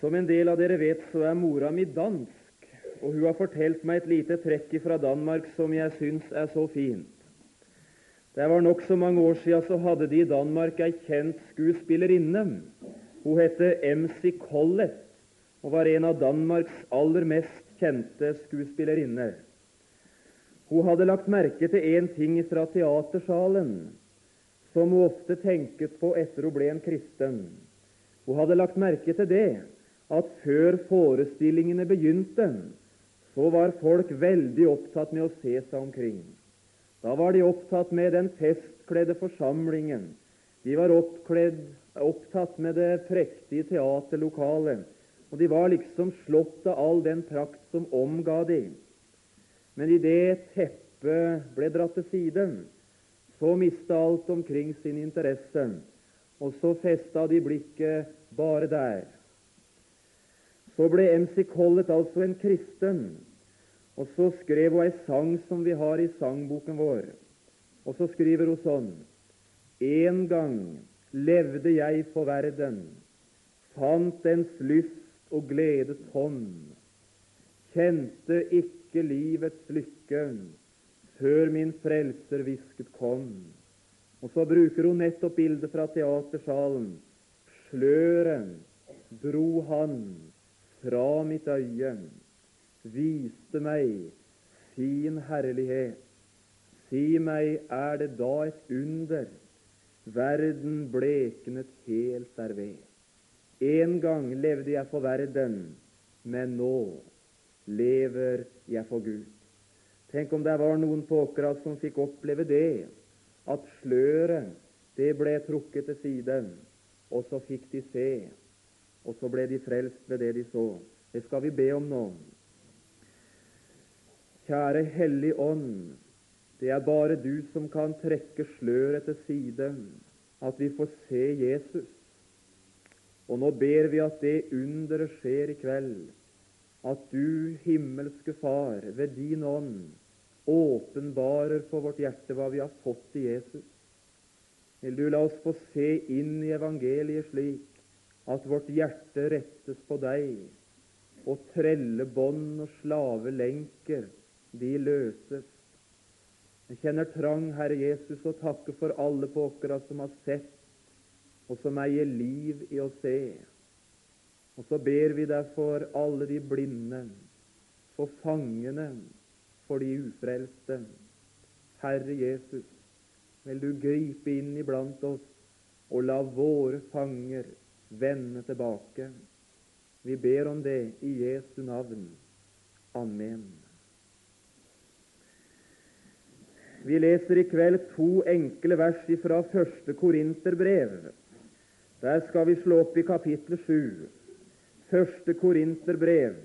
Som en del av dere vet, så er mora mi dansk, og hun har fortalt meg et lite trekk fra Danmark som jeg syns er så fint. Det var nokså mange år siden så hadde de i Danmark ei kjent skuespillerinne. Hun het MC Collett og var en av Danmarks aller mest kjente skuespillerinner. Hun hadde lagt merke til én ting fra teatersalen som hun ofte tenket på etter hun ble en kristen. Hun hadde lagt merke til det at før forestillingene begynte, så var folk veldig opptatt med å se seg omkring. Da var de opptatt med den festkledde forsamlingen. De var oppkledd, opptatt med det prektige teaterlokalet. Og de var liksom slått av all den prakt som omga de. Men idet teppet ble dratt til side, så mista alt omkring sin interesse, og så festa de blikket bare der. Så ble MC Collett altså en kristen, og så skrev hun ei sang som vi har i sangboken vår. Og så skriver hun sånn En gang levde jeg på verden, fant dens lyst og gledes hånd, kjente ikke livets lykke før min frelser hvisket kom. Og så bruker hun nettopp bildet fra teatersalen. Sløret dro han fra mitt øye, viste meg sin herlighet. Si meg, er det da et under verden bleknet helt derved? En gang levde jeg for verden, men nå lever jeg for Gud. Tenk om det var noen på Åkra som fikk oppleve det, at sløret det ble trukket til siden, og så fikk de se og så ble de frelst ved det de så. Det skal vi be om nå. Kjære Hellig Ånd, det er bare du som kan trekke sløret til side, at vi får se Jesus. Og nå ber vi at det underet skjer i kveld, at du, himmelske Far, ved din ånd åpenbarer for vårt hjerte hva vi har fått i Jesus. Vil du la oss få se inn i evangeliet slik at vårt hjerte rettes på deg, og trellebånd og slavelenker, de løses. Jeg kjenner trang, Herre Jesus, å takke for alle på som har sett, og som eier liv i å se. Og så ber vi deg for alle de blinde, for fangene, for de ufrelste. Herre Jesus, vil du gripe inn iblant oss og la våre fanger vende tilbake. Vi ber om det i Jesu navn. Amen. Vi leser i kveld to enkle vers fra første Korinterbrev. Der skal vi slå opp i kapittel 7. Første Korinterbrev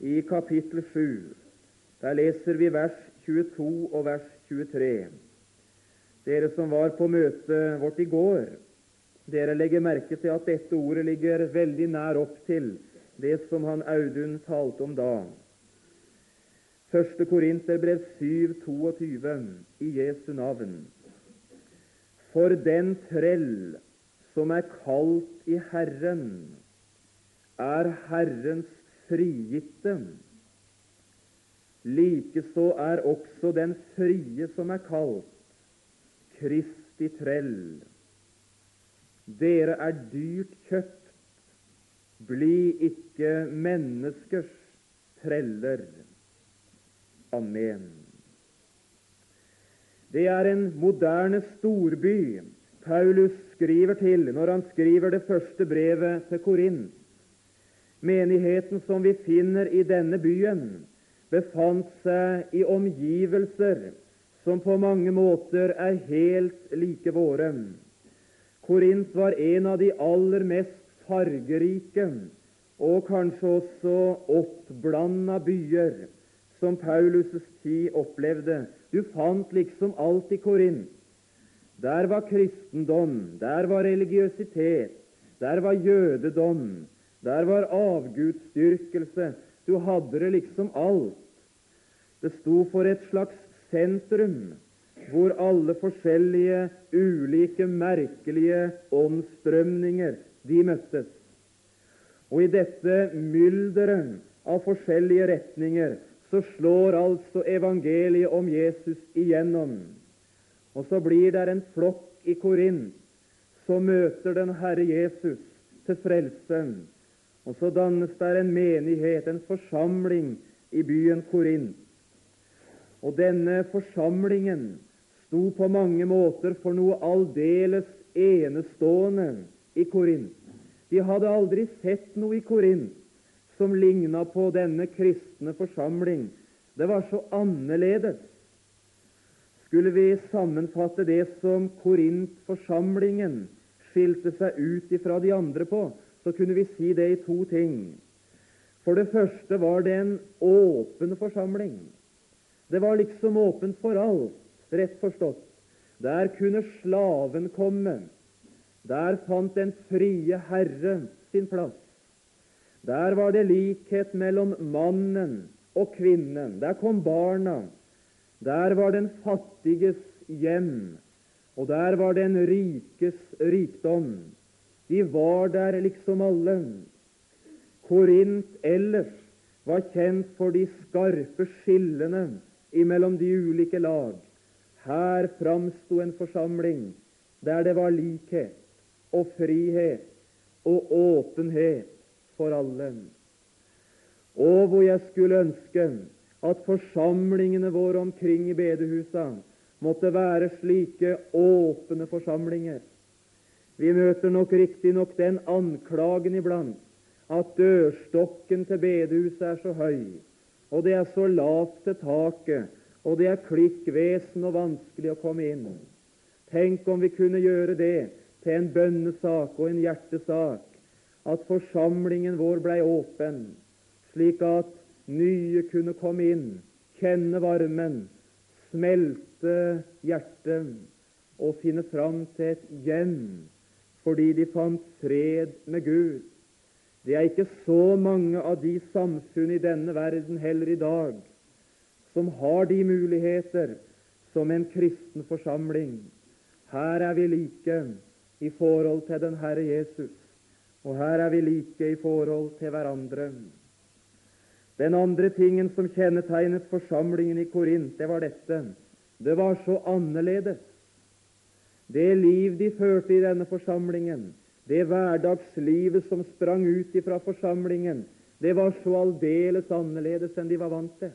i kapittel 7. Der leser vi vers 22 og vers 23. Dere som var på møtet vårt i går, dere legger merke til at dette ordet ligger veldig nær opp til det som han Audun talte om da. Første Korinterbrev 7, 22, i Jesu navn. For den trell som er kalt i Herren, er Herrens frigitte. Likeså er også den frie som er kalt, Kristi trell. Dere er dyrt kjøpt. Bli ikke menneskers treller. Amen. Det er en moderne storby Paulus skriver til når han skriver det første brevet til Korint. Menigheten som vi finner i denne byen, befant seg i omgivelser som på mange måter er helt like våre. Korint var en av de aller mest fargerike og kanskje også oppblanda byer som Paulus' tid opplevde. Du fant liksom alt i Korint. Der var kristendom, der var religiøsitet, der var jødedom, der var avgudsdyrkelse. Du hadde det liksom alt. Det sto for et slags sentrum hvor alle forskjellige, ulike, merkelige åndsstrømninger de møttes. Og i dette mylderet av forskjellige retninger så slår altså evangeliet om Jesus igjennom. Og så blir det en flokk i Korint som møter den Herre Jesus til frelse. Og så dannes der en menighet, en forsamling, i byen Korint. Og denne forsamlingen sto på mange måter for noe aldeles enestående i Korint. De hadde aldri sett noe i Korint som ligna på denne kristne forsamling. Det var så annerledes. Skulle vi sammenfatte det som Korint-forsamlingen skilte seg ut ifra de andre på, så kunne vi si det i to ting. For det første var det en åpen forsamling. Det var liksom åpent for alt, rett forstått. Der kunne slaven komme. Der fant den frie herre sin plass. Der var det likhet mellom mannen og kvinnen. Der kom barna. Der var den fattiges hjem, og der var den rikes rikdom. De var der liksom alle. Korint ellers var kjent for de skarpe skillene imellom de ulike lag. Her framsto en forsamling der det var likhet og frihet og åpenhet for alle. Og hvor jeg skulle ønske at forsamlingene våre omkring i bedehusa måtte være slike åpne forsamlinger. Vi møter nok riktignok den anklagen iblant at dørstokken til bedehuset er så høy, og det er så lavt til taket, og det er klikkvesen og vanskelig å komme inn. Tenk om vi kunne gjøre det til en bønnesak og en hjertesak, at forsamlingen vår blei åpen, slik at nye kunne komme inn, kjenne varmen, smelte hjertet og finne fram til et hjem fordi de fant fred med Gud. Det er ikke så mange av de samfunn i denne verden heller i dag som har de muligheter som en kristen forsamling. Her er vi like i forhold til den Herre Jesus, og her er vi like i forhold til hverandre. Den andre tingen som kjennetegnet forsamlingen i Korint, det var dette. Det var så annerledes. Det liv de førte i denne forsamlingen, det hverdagslivet som sprang ut ifra forsamlingen, det var så aldeles annerledes enn de var vant til.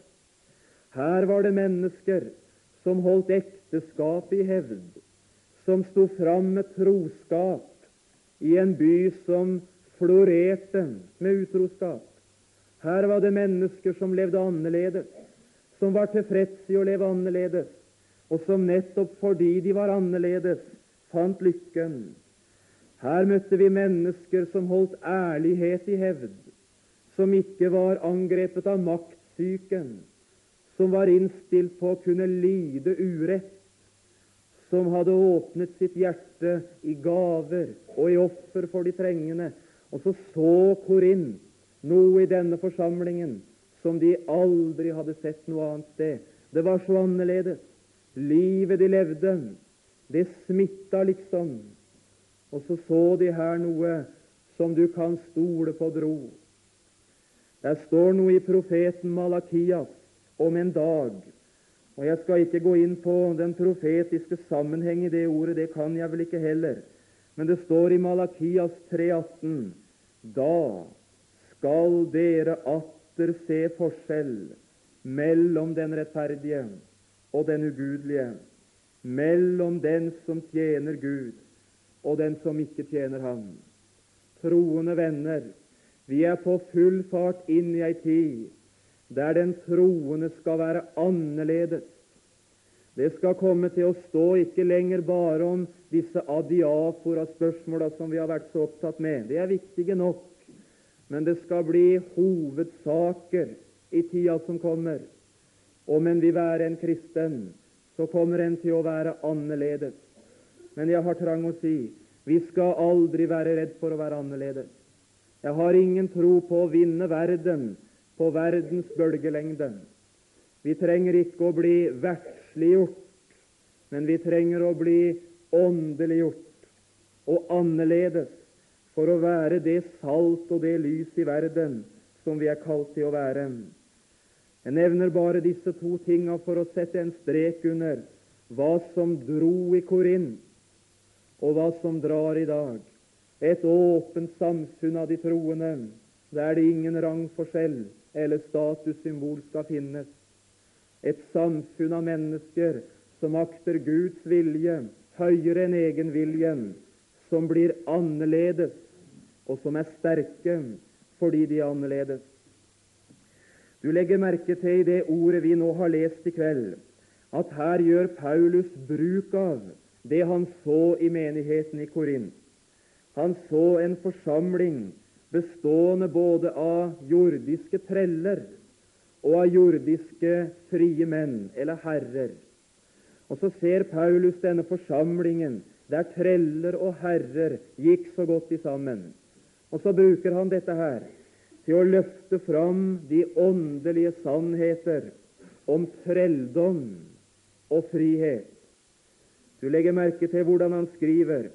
Her var det mennesker som holdt ekteskapet i hevd, som sto fram med troskap i en by som florerte med utroskap. Her var det mennesker som levde annerledes, som var tilfreds i å leve annerledes, og som nettopp fordi de var annerledes, fant lykken. Her møtte vi mennesker som holdt ærlighet i hevd, som ikke var angrepet av maktsyken, som var innstilt på å kunne lide urett, som hadde åpnet sitt hjerte i gaver og i offer for de trengende. Og så så Korint noe i denne forsamlingen som de aldri hadde sett noe annet sted. Det var så annerledes. Livet de levde, det smitta liksom. Og så så de her noe som du kan stole på dro. Det står noe i profeten Malakias om en dag. Og Jeg skal ikke gå inn på den profetiske sammenheng i det ordet, det kan jeg vel ikke heller. Men det står i Malakias 3,18.: Da skal dere atter se forskjell mellom den rettferdige og den ugudelige, mellom den som tjener Gud, og den som ikke tjener ham. Troende venner, vi er på full fart inn i ei tid der den troende skal være annerledes. Det skal komme til å stå ikke lenger bare om disse adiafora-spørsmåla som vi har vært så opptatt med. Det er viktige nok. Men det skal bli hovedsaker i tida som kommer. Om en vil være en kristen, så kommer en til å være annerledes. Men jeg har trang å si vi skal aldri være redd for å være annerledes. Jeg har ingen tro på å vinne verden på verdens bølgelengde. Vi trenger ikke å bli verdsliggjort, men vi trenger å bli åndeliggjort og annerledes for å være det salt og det lys i verden som vi er kalt til å være. Jeg nevner bare disse to tinga for å sette en strek under hva som dro i Korint, og hva som drar i dag. Et åpent samfunn av de troende, der det ingen rangforskjell eller statussymbol skal finnes. Et samfunn av mennesker som akter Guds vilje høyere enn egenviljen, som blir annerledes, og som er sterke fordi de er annerledes. Du legger merke til i det ordet vi nå har lest i kveld, at her gjør Paulus bruk av det han så i menigheten i Korint. Han så en forsamling bestående både av jordiske treller og av jordiske frie menn, eller herrer. Og så ser Paulus denne forsamlingen der treller og herrer gikk så godt i sammen. Og så bruker han dette her til å løfte fram de åndelige sannheter om trelldom og frihet. Du legger merke til hvordan han skriver.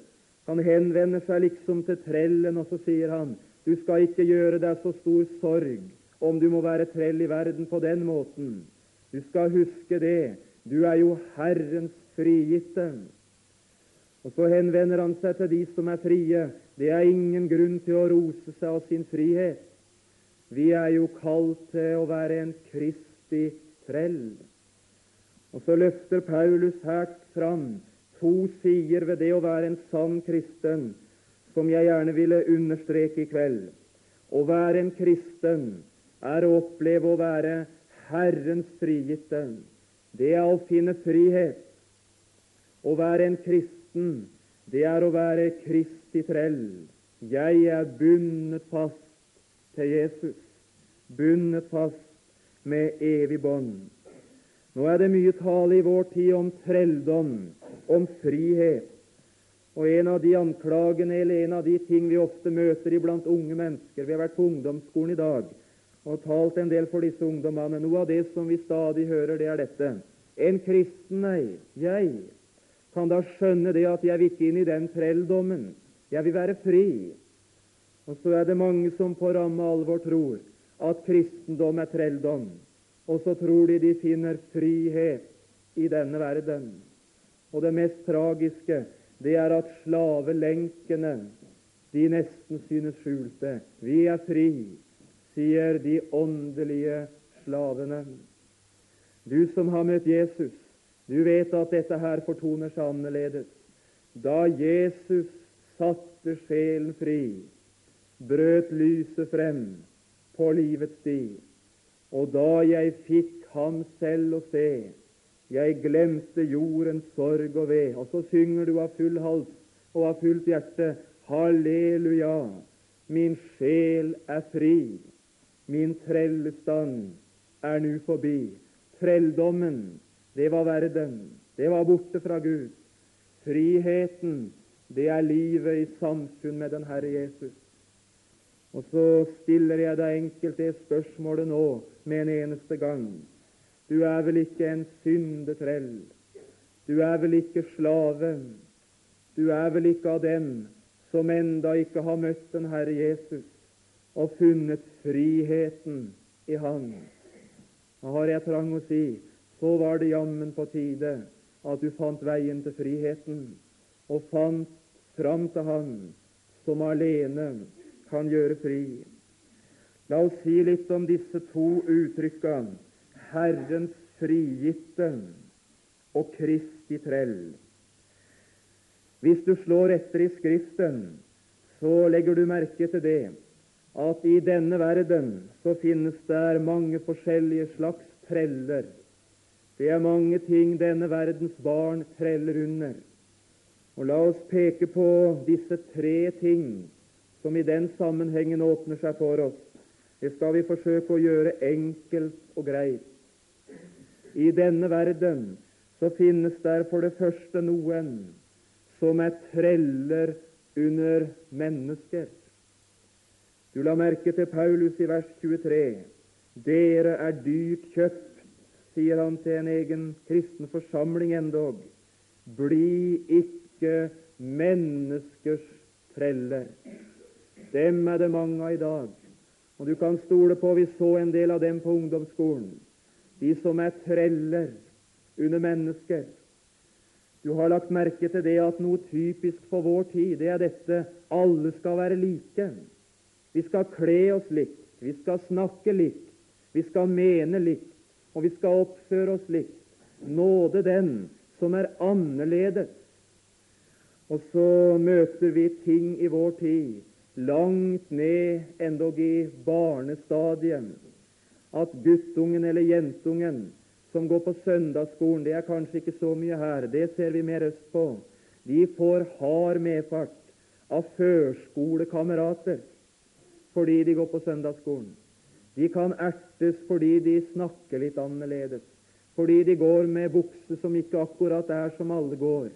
Han henvender seg liksom til trellen, og så sier han du skal ikke gjøre deg så stor sorg om du må være trell i verden på den måten. Du skal huske det. Du er jo Herrens frigitte. Og så henvender han seg til de som er frie. Det er ingen grunn til å rose seg av sin frihet. Vi er jo kalt til å være en Kristi trell. Og så løfter Paulus her fram to sider ved det å være en sann kristen som jeg gjerne ville understreke i kveld. Å være en kristen er å oppleve å være Herrens frigitte. Det er å finne frihet. Å være en kristen, det er å være Kristi trell. Jeg er bundet fast til Jesus, bundet fast med evig bånd. Nå er det mye tale i vår tid om trelldom, om frihet. Og en av de anklagene eller en av de ting vi ofte møter iblant unge mennesker Vi har vært på ungdomsskolen i dag og talt en del for disse ungdommene. Noe av det som vi stadig hører, det er dette. En kristen, nei, jeg kan da skjønne det at jeg vil ikke inn i den trelldommen. Jeg vil være fri. Og så er det mange som på ramme alvor tror at kristendom er trelldom. Og så tror de de finner frihet i denne verden. Og det mest tragiske det er at slavelenkene de nesten synes skjulte. Vi er fri, sier de åndelige slavene. Du som har møtt Jesus, du vet at dette her fortoner seg annerledes. Da Jesus satte sjelen fri, brøt lyset frem på livets sti. Og da jeg fikk ham selv å se, jeg glemte jordens sorg og ved. Og så synger du av full hals og av fullt hjerte Halleluja, min sjel er fri, min trellestand er nu forbi. Trelldommen, det var verden, det var borte fra Gud. Friheten, det er livet i samfunn med den Herre Jesus. Og så stiller jeg deg enkelt det spørsmålet nå med en eneste gang. Du er vel ikke en syndetrell. Du er vel ikke slave. Du er vel ikke av dem som enda ikke har møtt den Herre Jesus og funnet friheten i Han. Da har jeg trang å si så var det jammen på tide at du fant veien til friheten og fant fram til Han som alene kan gjøre fri. La oss si litt om disse to uttrykkene Herrens frigitte og Kristi trell. Hvis du slår etter i Skriften, så legger du merke til det at i denne verden så finnes der mange forskjellige slags treller. Det er mange ting denne verdens barn treller under. Og La oss peke på disse tre ting som i den sammenhengen åpner seg for oss. Det skal vi forsøke å gjøre enkelt og greit. I denne verden så finnes der for det første noen som er treller under mennesker. Du la merke til Paulus i vers 23. Dere er dyrt kjøpt, sier han til en egen kristen forsamling endog. Bli ikke menneskers treller. Dem er det mange av i dag. Og du kan stole på vi så en del av dem på ungdomsskolen. De som er treller under mennesker. Du har lagt merke til det at noe typisk for vår tid, det er dette alle skal være like. Vi skal kle oss likt, vi skal snakke likt, vi skal mene likt, og vi skal oppføre oss likt. Nåde den som er annerledes. Og så møter vi ting i vår tid langt ned, endog i barnestadiet, at guttungen eller jentungen som går på søndagsskolen, det er kanskje ikke så mye her, det ser vi mer østpå, de får hard medfart av førskolekamerater fordi de går på søndagsskolen. De kan ertes fordi de snakker litt annerledes, fordi de går med bukse som ikke akkurat er som alle går.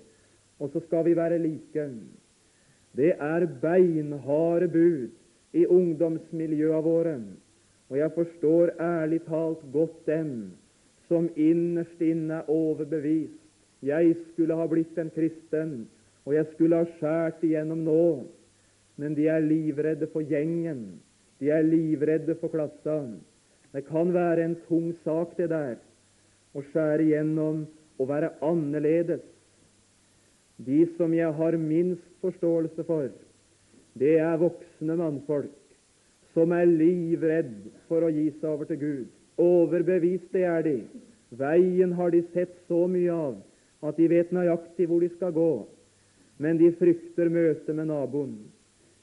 Og så skal vi være like. Det er beinharde bud i ungdomsmiljøene våre, og jeg forstår ærlig talt godt dem som innerst inne er overbevist. Jeg skulle ha blitt en kristen, og jeg skulle ha skåret igjennom nå. Men de er livredde for gjengen. De er livredde for klassa. Det kan være en tung sak, det der, å skjære igjennom og være annerledes. De som jeg har minst forståelse for, det er voksne mannfolk som er livredd for å gi seg over til Gud. Overbeviste er de. Veien har de sett så mye av at de vet nøyaktig hvor de skal gå. Men de frykter møtet med naboen.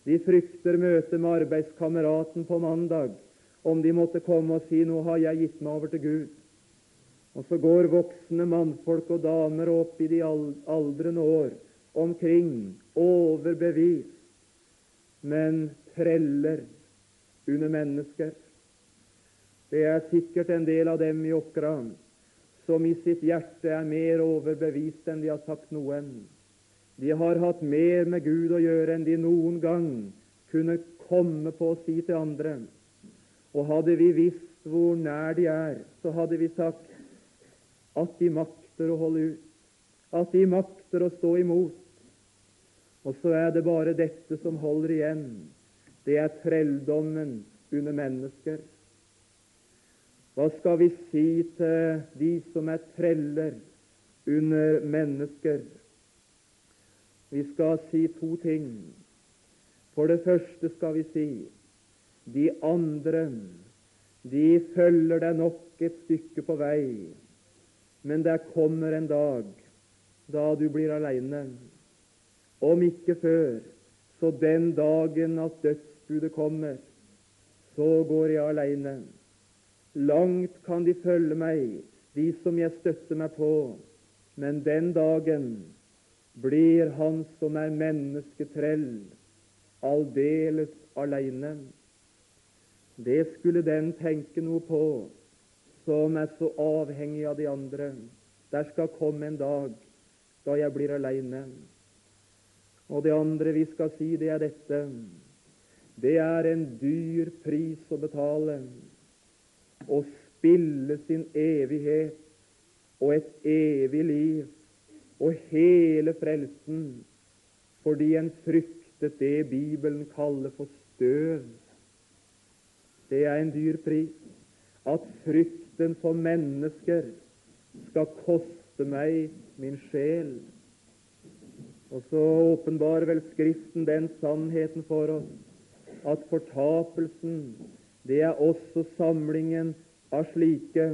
De frykter møtet med arbeidskameraten på mandag, om de måtte komme og si 'Nå har jeg gitt meg over til Gud'. Og så går voksne mannfolk og damer opp i de aldrende år omkring, overbevist, men treller under mennesker. Det er sikkert en del av dem i Åkran som i sitt hjerte er mer overbevist enn de har sagt noen. De har hatt mer med Gud å gjøre enn de noen gang kunne komme på å si til andre. Og hadde vi visst hvor nær de er, så hadde vi sagt at de makter å holde ut, at de makter å stå imot. Og så er det bare dette som holder igjen. Det er trelldommen under mennesker. Hva skal vi si til de som er treller under mennesker? Vi skal si to ting. For det første skal vi si de andre de følger deg nok et stykke på vei, men der kommer en dag da du blir aleine. Om ikke før, så den dagen at dødsbudet kommer, så går jeg aleine. Langt kan de følge meg, de som jeg støtter meg på, men den dagen blir han som er mennesketrell, aldeles aleine. Det skulle den tenke noe på som er så avhengig av de andre. Der skal komme en dag da jeg blir aleine. Og det andre vi skal si, det er dette. Det er en dyr pris å betale å spille sin evighet og et evig liv og hele frelsen fordi en fryktet det Bibelen kaller for støv. Det er en dyr pris. At frykten for mennesker skal koste meg min sjel. Og så åpenbarer vel Skriften den sannheten for oss at fortapelsen det er også samlingen av slike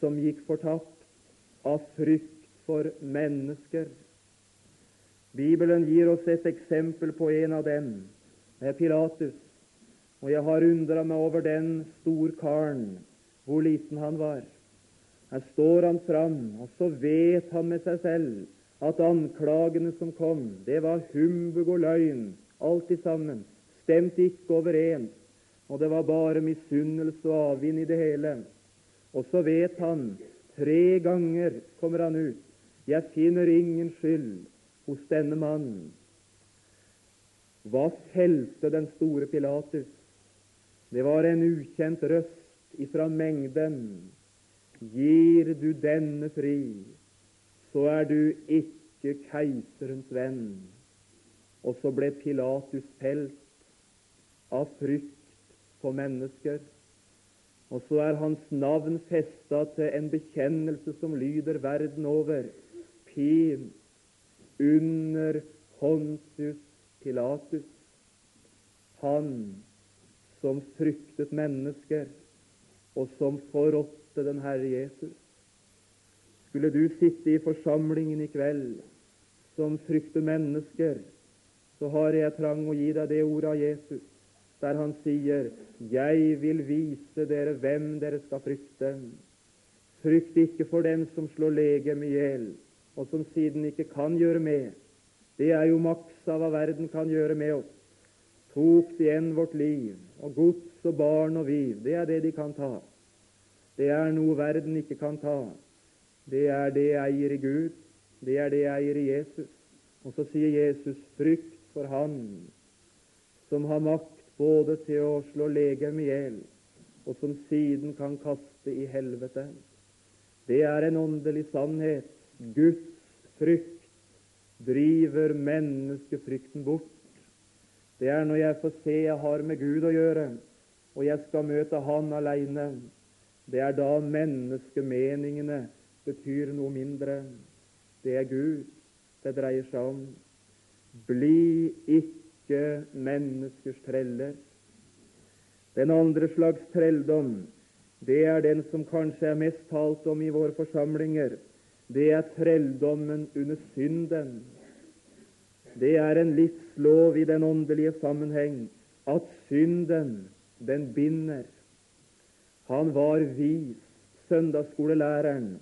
som gikk fortapt av frykt for mennesker. Bibelen gir oss et eksempel på en av dem. Det er Pilatus. Og jeg har undra meg over den storkaren, hvor liten han var. Her står han fram, og så vet han med seg selv at anklagene som kom, det var humbug og løgn, alt i sammen. Stemte ikke overens og det var bare misunnelse og avvind i det hele. Og så vet han tre ganger kommer han ut jeg finner ingen skyld hos denne mannen. Hva felte den store Pilatus? Det var en ukjent røst ifra mengden. Gir du denne fri, så er du ikke keiserens venn. Og så ble Pilatus felt av frykt for mennesker. Og så er hans navn festa til en bekjennelse som lyder verden over. Pin under Pontius Pilatus. Han som fryktet mennesker, og som forrådte den Herre Jesus. Skulle du sitte i forsamlingen i kveld som frykter mennesker, så har jeg trang å gi deg det ordet av Jesus, der han sier, 'Jeg vil vise dere hvem dere skal frykte'. Frykt ikke for den som slår legemet i hjel, og som siden ikke kan gjøre med. Det er jo maks av hva verden kan gjøre med oss. Tok de igjen vårt liv, og gods og barn og viv, det er det de kan ta. Det er noe verden ikke kan ta. Det er det jeg eier i Gud, det er det jeg eier i Jesus. Og så sier Jesus, frykt for Han som har makt både til å slå legem i hjel, og som siden kan kaste i helvete. Det er en åndelig sannhet. Guds frykt driver menneskefrykten bort. Det er når jeg får se jeg har med Gud å gjøre, og jeg skal møte Han alene. Det er da menneskemeningene betyr noe mindre. Det er Gud det dreier seg om. Bli ikke menneskers treller. Den andre slags trelldom, det er den som kanskje er mest talt om i våre forsamlinger. Det er trelldommen under synden. Det er en livslov i den åndelige sammenheng at synden, den binder. Han var vis, søndagsskolelæreren,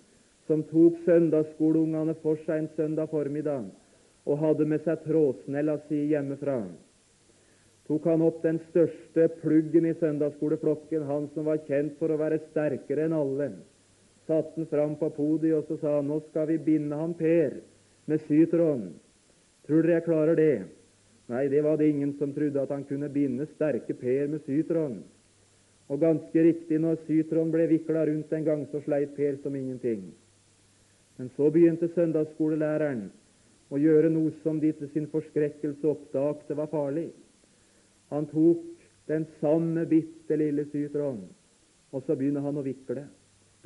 som tok søndagsskoleungene for seg en søndag formiddag og hadde med seg trådsnella si hjemmefra. Tok han opp den største pluggen i søndagsskoleflokken, han som var kjent for å være sterkere enn alle, satte han fram på podiet og så sa han, nå skal vi binde han Per med sytråden. Tror dere jeg klarer det? Nei, det var det ingen som trodde, at han kunne binde sterke Per med sytråden. Og ganske riktig, når sytråden ble vikla rundt en gang, så sleit Per som ingenting. Men så begynte søndagsskolelæreren å gjøre noe som de til sin forskrekkelse oppdagte var farlig. Han tok den samme bitte lille sytråden, og så begynner han å vikle.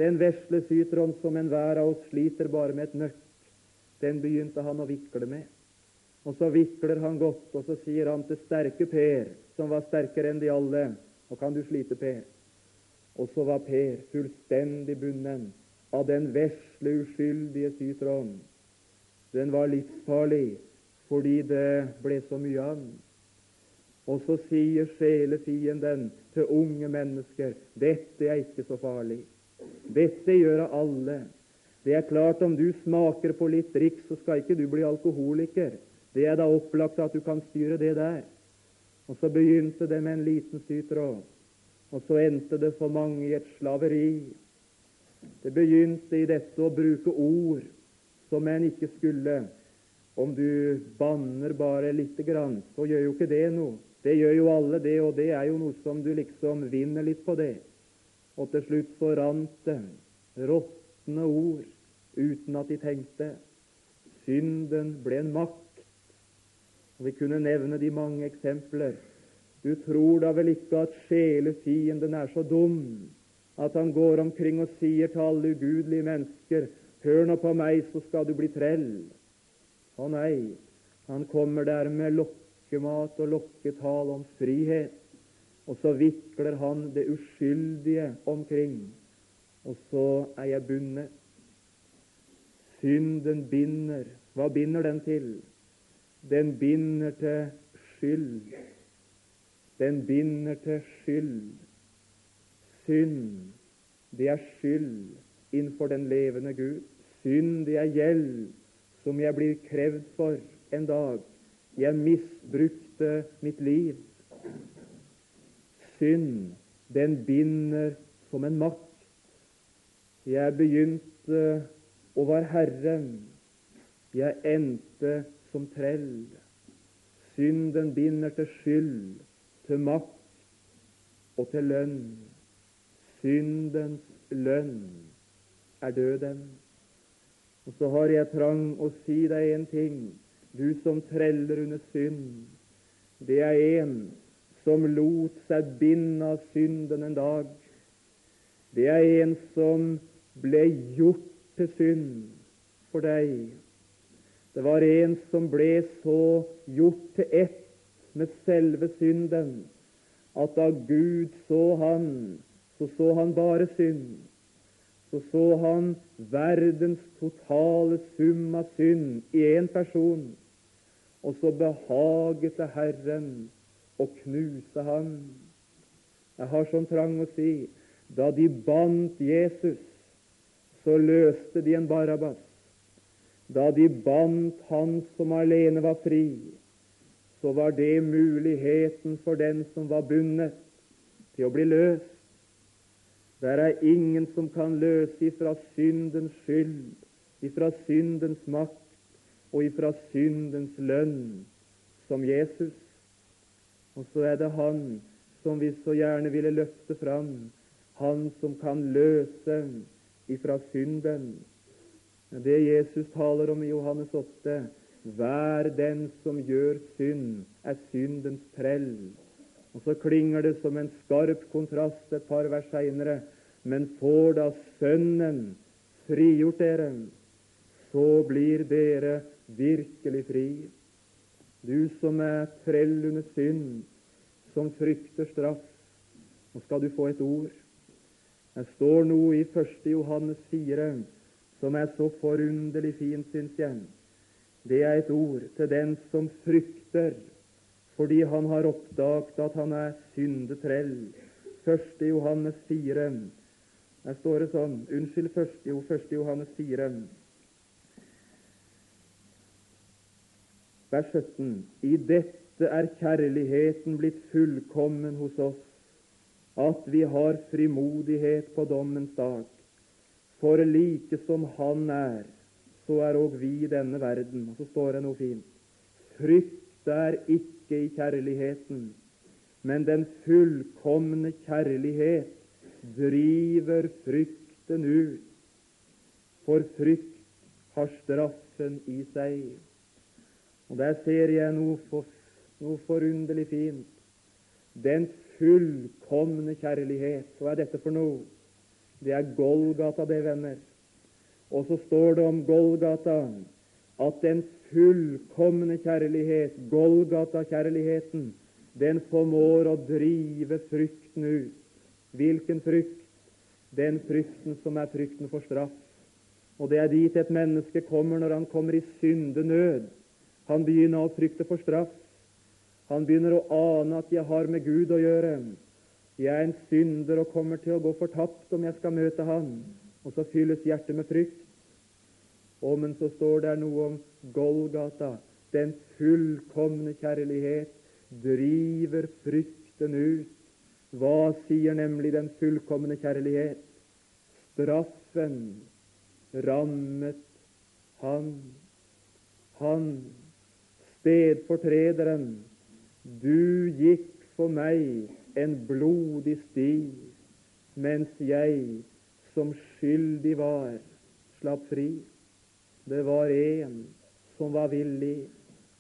Den vesle sytråden som enhver av oss sliter bare med et nøkk, den begynte han å vikle med. Og så vikler han godt, og så sier han til sterke Per, som var sterkere enn de alle, nå kan du slite, Per. Og så var Per fullstendig bunden av den vesle, uskyldige sytråden. Den var livsfarlig fordi det ble så mye av den. Og så sier sjelefienden til unge mennesker dette er ikke så farlig. Dette gjør alle. Det er klart om du smaker på litt drikk, så skal ikke du bli alkoholiker. Det er da opplagt at du kan styre det der. Og så begynte det med en liten sytråd, og så endte det for mange i et slaveri det begynte i dette å bruke ord som en ikke skulle. Om du banner bare lite grann, så gjør jo ikke det noe. Det gjør jo alle det, og det er jo noe som du liksom vinner litt på det. Og til slutt så rant det råtne ord uten at de tenkte. Synden ble en makt. Og Vi kunne nevne de mange eksempler. Du tror da vel ikke at sjelefienden er så dum at han går omkring og sier til alle ugudelige mennesker Hør nå på meg, så skal du bli trell. Å nei, han kommer der med lokkemat og lokketal om frihet, og så vikler han det uskyldige omkring, og så er jeg bundet. Synden binder. Hva binder den til? Den binder til skyld. Den binder til skyld synd, det er skyld innenfor den levende Gud. Synd, det er gjeld som jeg blir krevd for en dag. Jeg misbrukte mitt liv. Synd, den binder som en makt. Jeg begynte å være Herren. Jeg endte som trell. Synden binder til skyld, til makt og til lønn. Syndens lønn er døden. Og så har jeg trang å si deg en ting, du som treller under synd. Det er en som lot seg binde av synden en dag. Det er en som ble gjort til synd for deg. Det var en som ble så gjort til ett med selve synden at da Gud så han, så så han bare synd. Så så han verdens totale sum av synd i én person. Og så behaget det Herren å knuse ham. Jeg har sånn trang å si da de bandt Jesus, så løste de en Barabbas. Da de bandt han som alene var fri, så var det muligheten for den som var bundet, til å bli løst. Der er ingen som kan løse ifra syndens skyld, ifra syndens makt og ifra syndens lønn som Jesus. Og så er det Han som vi så gjerne ville løfte fram, Han som kan løse ifra synden. Det Jesus taler om i Johannes 8, hver den som gjør synd, er syndens trell. Og så klinger det som en skarp kontrast et par vers seinere. Men får da Sønnen frigjort dere, så blir dere virkelig fri. Du som er trell under synd, som frykter straff, nå skal du få et ord. Det står noe i 1. Johannes 4 som er så forunderlig fint, syns jeg. Det er et ord til den som frykter fordi han har oppdaget at han er syndetrell. 1. Johannes 4. Der står det sånn Unnskyld, 1. 1. Johannes 4. vers 17. I dette er kjærligheten blitt fullkommen hos oss, at vi har frimodighet på dommens dag. For like som Han er, så er òg vi i denne verden. Og så står det noe fint. Frykt er ikke i kjærligheten, men den fullkomne kjærlighet driver frykten ut, for frykt har straffen i seg. Og Der ser jeg noe, for, noe forunderlig fint. Den fullkomne kjærlighet. Hva er dette for noe? Det er Golgata, det, venner. Og så står det om Golgata at den fullkomne kjærlighet, Golgata-kjærligheten, den formår å drive frykten ut. Hvilken frykt? Den frykten som er frykten for straff. Og det er dit et menneske kommer når han kommer i syndenød. Han begynner å frykte for straff. Han begynner å ane at 'jeg har med Gud å gjøre'. Jeg er en synder og kommer til å gå fortapt om jeg skal møte Han. Og så fylles hjertet med frykt. Og men så står det noe om Golgata. Den fullkomne kjærlighet driver frykten ut. Hva sier nemlig den fullkomne kjærlighet? Straffen rammet han. Han stedfortrederen, du gikk for meg en blodig sti, mens jeg som skyldig var, slapp fri. Det var en som var villig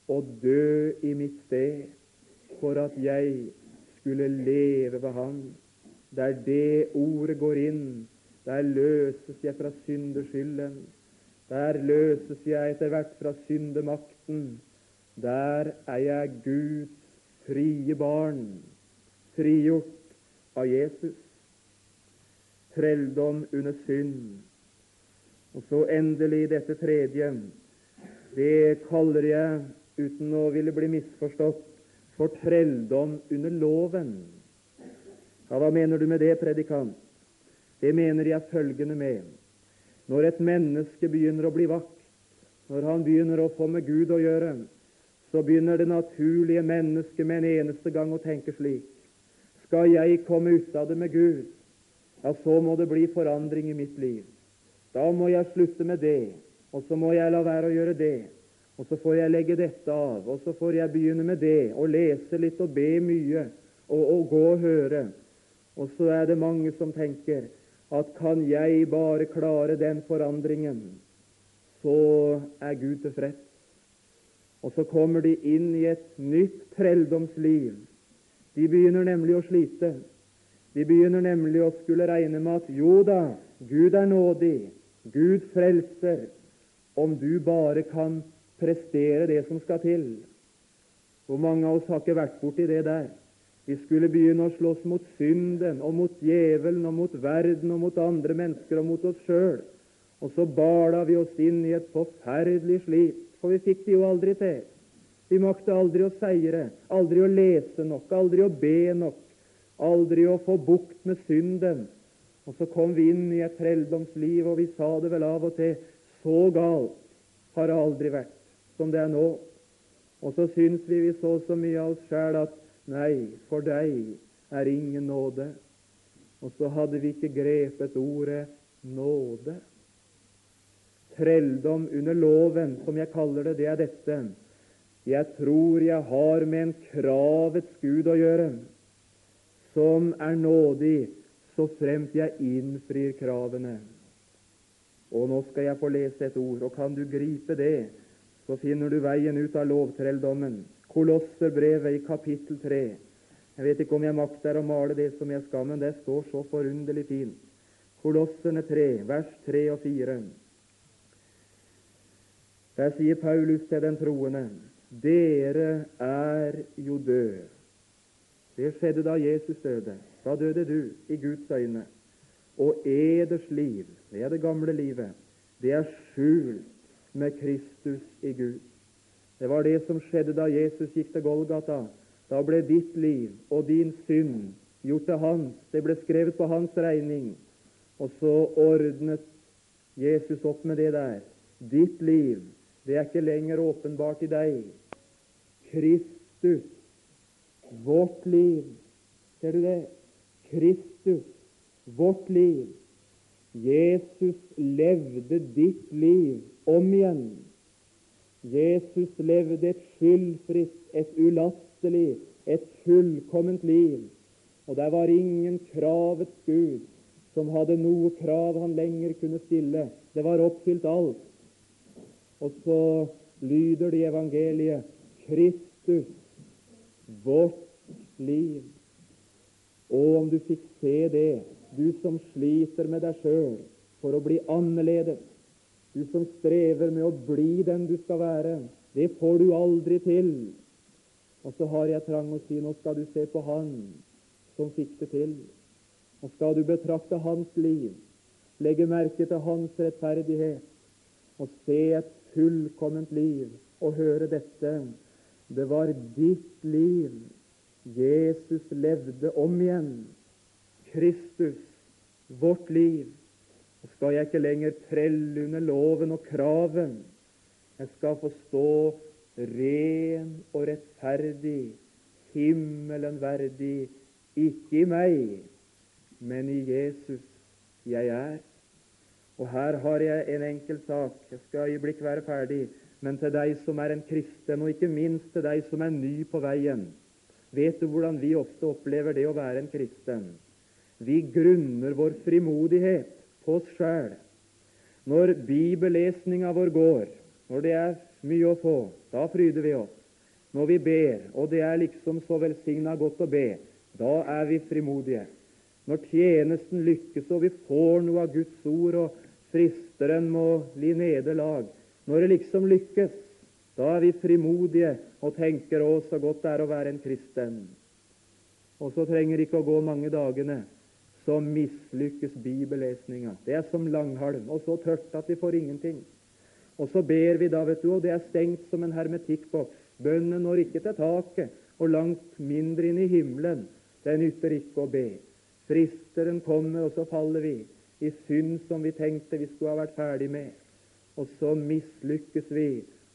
å dø i mitt sted for at jeg skulle leve ved Han. Der det ordet går inn, der løses jeg fra syndeskylden. Der løses jeg etter hvert fra syndemakten der er jeg Guds frie barn, frigjort av Jesus. Trelldom under synd. Og så endelig dette tredje. Det kaller jeg, uten å ville bli misforstått, for trelldom under loven. Ja, Hva mener du med det, predikant? Det mener jeg følgende med. Når et menneske begynner å bli vakt, når han begynner å få med Gud å gjøre, så begynner det naturlige mennesket med en eneste gang å tenke slik Skal jeg komme ut av det med Gud, ja, så må det bli forandring i mitt liv. Da må jeg slutte med det, og så må jeg la være å gjøre det. Og så får jeg legge dette av, og så får jeg begynne med det, og lese litt og be mye, og, og gå og høre. Og så er det mange som tenker at kan jeg bare klare den forandringen, så er Gud tilfreds. Og så kommer de inn i et nytt trelldomsliv. De begynner nemlig å slite. De begynner nemlig å skulle regne med at jo da, Gud er nådig, Gud frelser, om du bare kan prestere det som skal til. Hvor mange av oss har ikke vært borti det der? Vi skulle begynne å slåss mot synden og mot djevelen og mot verden og mot andre mennesker og mot oss sjøl. Og så bala vi oss inn i et forferdelig slit, for vi fikk det jo aldri til. Vi makta aldri å seire, aldri å lese nok, aldri å be nok, aldri å få bukt med synden. Og så kom vi inn i et trelldomsliv, og vi sa det vel av og til så galt har det aldri vært som det er nå. Og så syns vi vi så så mye av oss sjæl at nei, for deg er ingen nåde. Og så hadde vi ikke grepet ordet nåde trelldom under loven, som jeg kaller det, det er dette. Jeg tror jeg har med en kravets Gud å gjøre, som er nådig så fremt jeg innfrir kravene. Og nå skal jeg få lese et ord, og kan du gripe det, så finner du veien ut av lovtrelldommen. Kolosserbrevet i kapittel 3. Jeg vet ikke om jeg makter å male det som jeg skal, men det står så forunderlig fint. Kolosserne 3, vers 3 og 4. Der sier Paulus til den troende dere er jo døde. Det skjedde da Jesus døde. Da døde du i Guds øyne. Og eders liv, det er det gamle livet, det er skjult med Kristus i Gud. Det var det som skjedde da Jesus gikk til Golgata. Da ble ditt liv og din synd gjort til hans. Det ble skrevet på hans regning. Og så ordnet Jesus opp med det der. Ditt liv det er ikke lenger åpenbart i deg. Kristus, vårt liv. Ser du det? Kristus, vårt liv. Jesus levde ditt liv om igjen. Jesus levde et skyldfritt, et ulastelig, et fullkomment liv. Og der var ingen kravets Gud som hadde noe krav han lenger kunne stille. Det var oppfylt alt. Og så lyder det i evangeliet Kristus, vårt liv. Og om du fikk se det, du som sliter med deg sjøl for å bli annerledes, du som strever med å bli den du skal være, det får du aldri til. Og så har jeg trang å si nå skal du se på Han som fikk det til. Og skal du betrakte hans liv, legge merke til hans rettferdighet og se et fullkomment liv og høre dette. Det var ditt liv Jesus levde om igjen. Kristus, vårt liv. Og skal jeg ikke lenger trelle under loven og kraven. Jeg skal få stå ren og rettferdig, himmelen verdig, ikke i meg, men i Jesus jeg er. Og her har jeg en enkel sak. Jeg skal øyeblikk være ferdig. Men til deg som er en kristen, og ikke minst til deg som er ny på veien, vet du hvordan vi ofte opplever det å være en kristen? Vi grunner vår frimodighet på oss sjæl. Når bibellesninga vår går, når det er mye å få, da fryder vi oss. Når vi ber, og det er liksom så velsigna godt å be, da er vi frimodige. Når tjenesten lykkes og vi får noe av Guds ord, og fristeren må li nederlag. Når det liksom lykkes, da er vi frimodige og tenker 'Å, så godt det er å være en kristen'. Og så trenger det ikke å gå mange dagene, så mislykkes bibellesninga. Det er som langhalm, og så tørt at vi får ingenting. Og så ber vi da, vet du, og det er stengt som en hermetikkboks. Bønnen når ikke til taket, og langt mindre inn i himmelen. Det nytter ikke å be. Fristeren kommer, og så faller vi i synd som vi tenkte vi skulle ha vært ferdig med. Og så mislykkes vi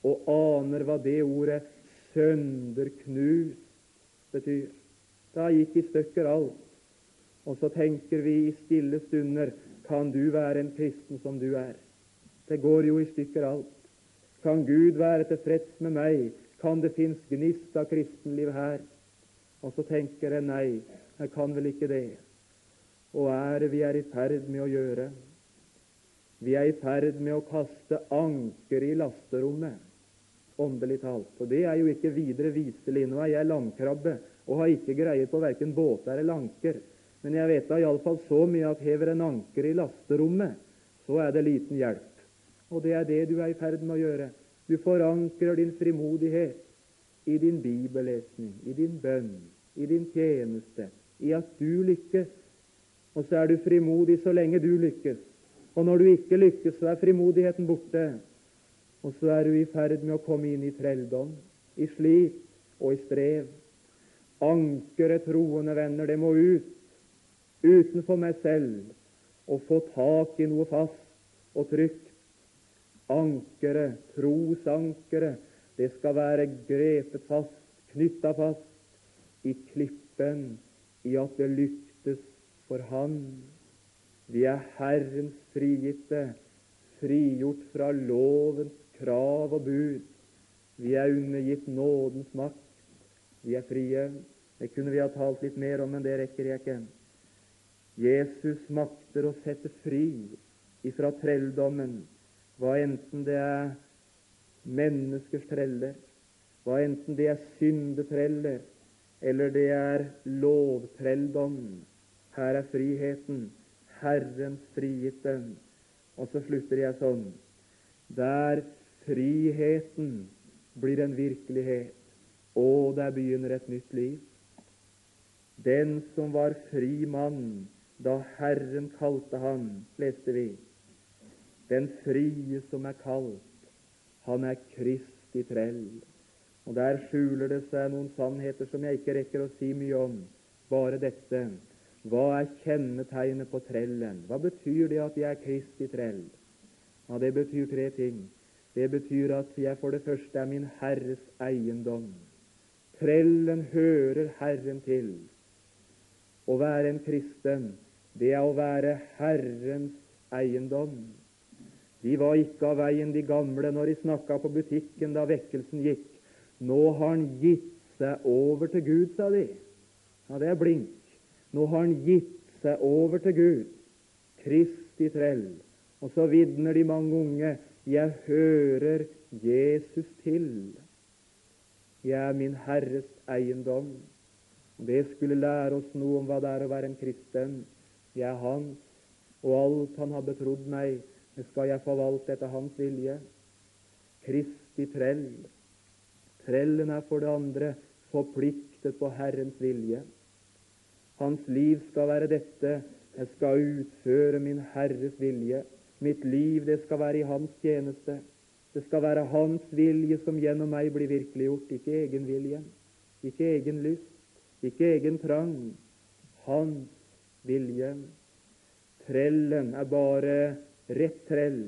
og aner hva det ordet 'sønderknust' betyr. Da gikk i stykker alt. Og så tenker vi i stille stunder kan du være en kristen som du er? Det går jo i stykker alt. Kan Gud være tilfreds med meg? Kan det finnes gnist av kristenliv her? Og så tenker jeg nei, jeg kan vel ikke det og er det vi er i ferd med å gjøre? Vi er i ferd med å kaste anker i lasterommet, åndelig talt. Og det er jo ikke videre viselig. Nå er jeg landkrabbe og har ikke greie på verken båter eller anker. Men jeg vet da iallfall så mye at hever en anker i lasterommet, så er det liten hjelp. Og det er det du er i ferd med å gjøre. Du forankrer din frimodighet i din bibellesning, i din bønn, i din tjeneste, i at du lykkes. Og så er du frimodig så lenge du lykkes. Og når du ikke lykkes, så er frimodigheten borte. Og så er du i ferd med å komme inn i trelldom, i slit og i strev. Ankeret, troende venner, det må ut utenfor meg selv og få tak i noe fast og trygt. Ankeret, trosankeret, det skal være grepet fast, knytta fast i klippen, i at det lyktes for Han. Vi er Herrens frigitte, frigjort fra lovens krav og bud. Vi er undergitt nådens makt. Vi er frie. Det kunne vi ha talt litt mer om, men det rekker jeg ikke. Jesus makter å sette fri ifra trelldommen, hva enten det er menneskers treller, hva enten det er syndetreller, eller det er lovtrelldom. Her er friheten, Herrens frigitte. Og så slutter jeg sånn. Der friheten blir en virkelighet, og der begynner et nytt liv. Den som var fri mann da Herren kalte han, leste vi. Den frie som er kalt, han er Kristi trell. Og Der skjuler det seg noen sannheter som jeg ikke rekker å si mye om. Bare dette. Hva er kjennetegnet på trellen? Hva betyr det at jeg er Kristi trell? Ja, Det betyr tre ting. Det betyr at jeg for det første er min Herres eiendom. Trellen hører Herren til. Å være en kristen, det er å være Herrens eiendom. De var ikke av veien, de gamle, når de snakka på butikken da vekkelsen gikk. Nå har han gitt seg over til Gud, sa de. Ja, det er blink. Nå har han gitt seg over til Gud. Kristi trell. Og så vitner de mange unge jeg hører Jesus til. Jeg er min Herres eiendom. Det skulle lære oss noe om hva det er å være en kristen. Jeg er Hans, og alt Han har betrodd meg, det skal jeg forvalte etter Hans vilje. Kristi trell. Trellen er for det andre forpliktet på Herrens vilje. Hans liv skal være dette jeg skal utføre min Herres vilje. Mitt liv det skal være i Hans tjeneste. Det skal være Hans vilje som gjennom meg blir virkeliggjort, ikke egen vilje, ikke egen lyst, ikke egen trang. Hans vilje. Trellen er bare rett trell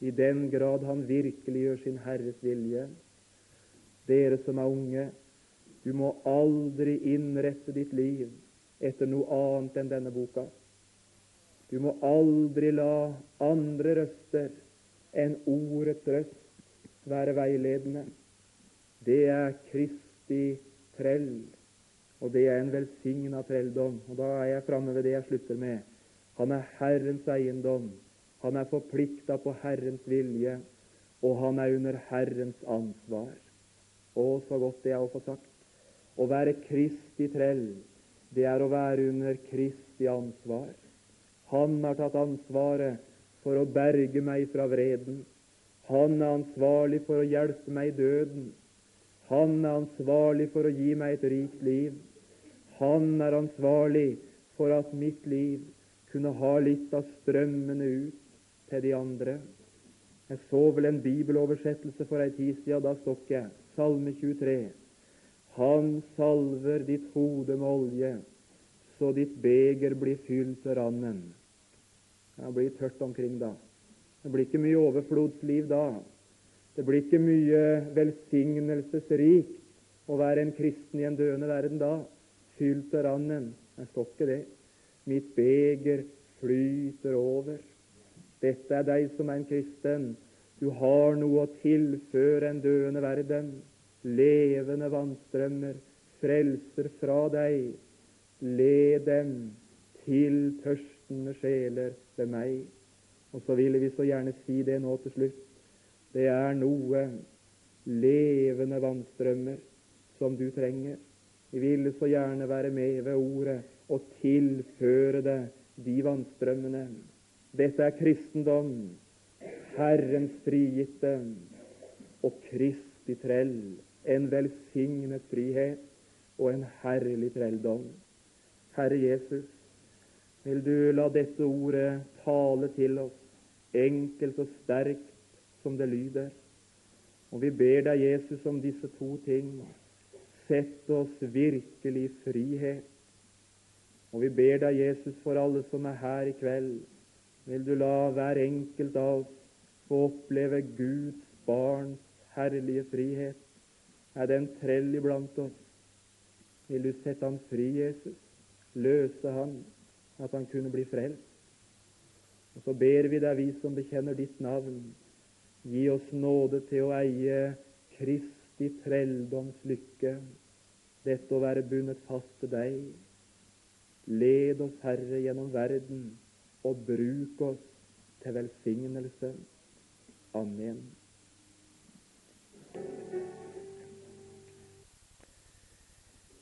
i den grad han virkeliggjør sin Herres vilje. Dere som er unge, du må aldri innrette ditt liv etter noe annet enn denne boka. Du må aldri la andre røster enn ordets røst være veiledende. Det er Kristi trell, og det er en velsigna trelldom. Og Da er jeg framme ved det jeg slutter med. Han er Herrens eiendom. Han er forplikta på Herrens vilje, og han er under Herrens ansvar. Å, så godt det er å få sagt. Å være Kristi trell, det er å være under Kristi ansvar. Han har tatt ansvaret for å berge meg fra vreden. Han er ansvarlig for å hjelpe meg i døden. Han er ansvarlig for å gi meg et rikt liv. Han er ansvarlig for at mitt liv kunne ha litt av strømmene ut til de andre. Jeg så vel en bibeloversettelse for ei tid siden. Da stokk jeg. Salme 23. Han salver ditt hode med olje, så ditt beger blir fylt til randen. Det blir tørt omkring da. Det blir ikke mye overflodsliv da. Det blir ikke mye velsignelsesrikt å være en kristen i en døende verden da. Fylt av randen. Jeg står ikke det. Mitt beger flyter over. Dette er deg som er en kristen. Du har noe å tilføre en døende verden. Levende vannstrømmer frelser fra deg. Led dem til tørstende sjeler ved meg. Og så ville vi så gjerne si det nå til slutt. Det er noe levende vannstrømmer som du trenger. Vi ville så gjerne være med ved ordet og tilføre det de vannstrømmene. Dette er kristendom, Herrens frigitte og Kristi trell, en velsignet frihet og en herlig trelldom. Herre Jesus, vil du la dette ordet tale til oss, enkelt og sterkt som det lyder. Og vi ber deg, Jesus, om disse to ting. Sett oss virkelig i frihet. Og vi ber deg, Jesus, for alle som er her i kveld, vil du la hver enkelt av oss få oppleve Guds barns herlige frihet. Er det en trell iblant oss? Vil du sette ham fri, Jesus? Løse han, at han kunne bli frelst? Og så ber vi deg, vi som bekjenner ditt navn, gi oss nåde til å eie Kristi trelldoms lykke, dette å være bundet fast til deg. Led oss, Herre, gjennom verden, og bruk oss til velsignelse. Amen.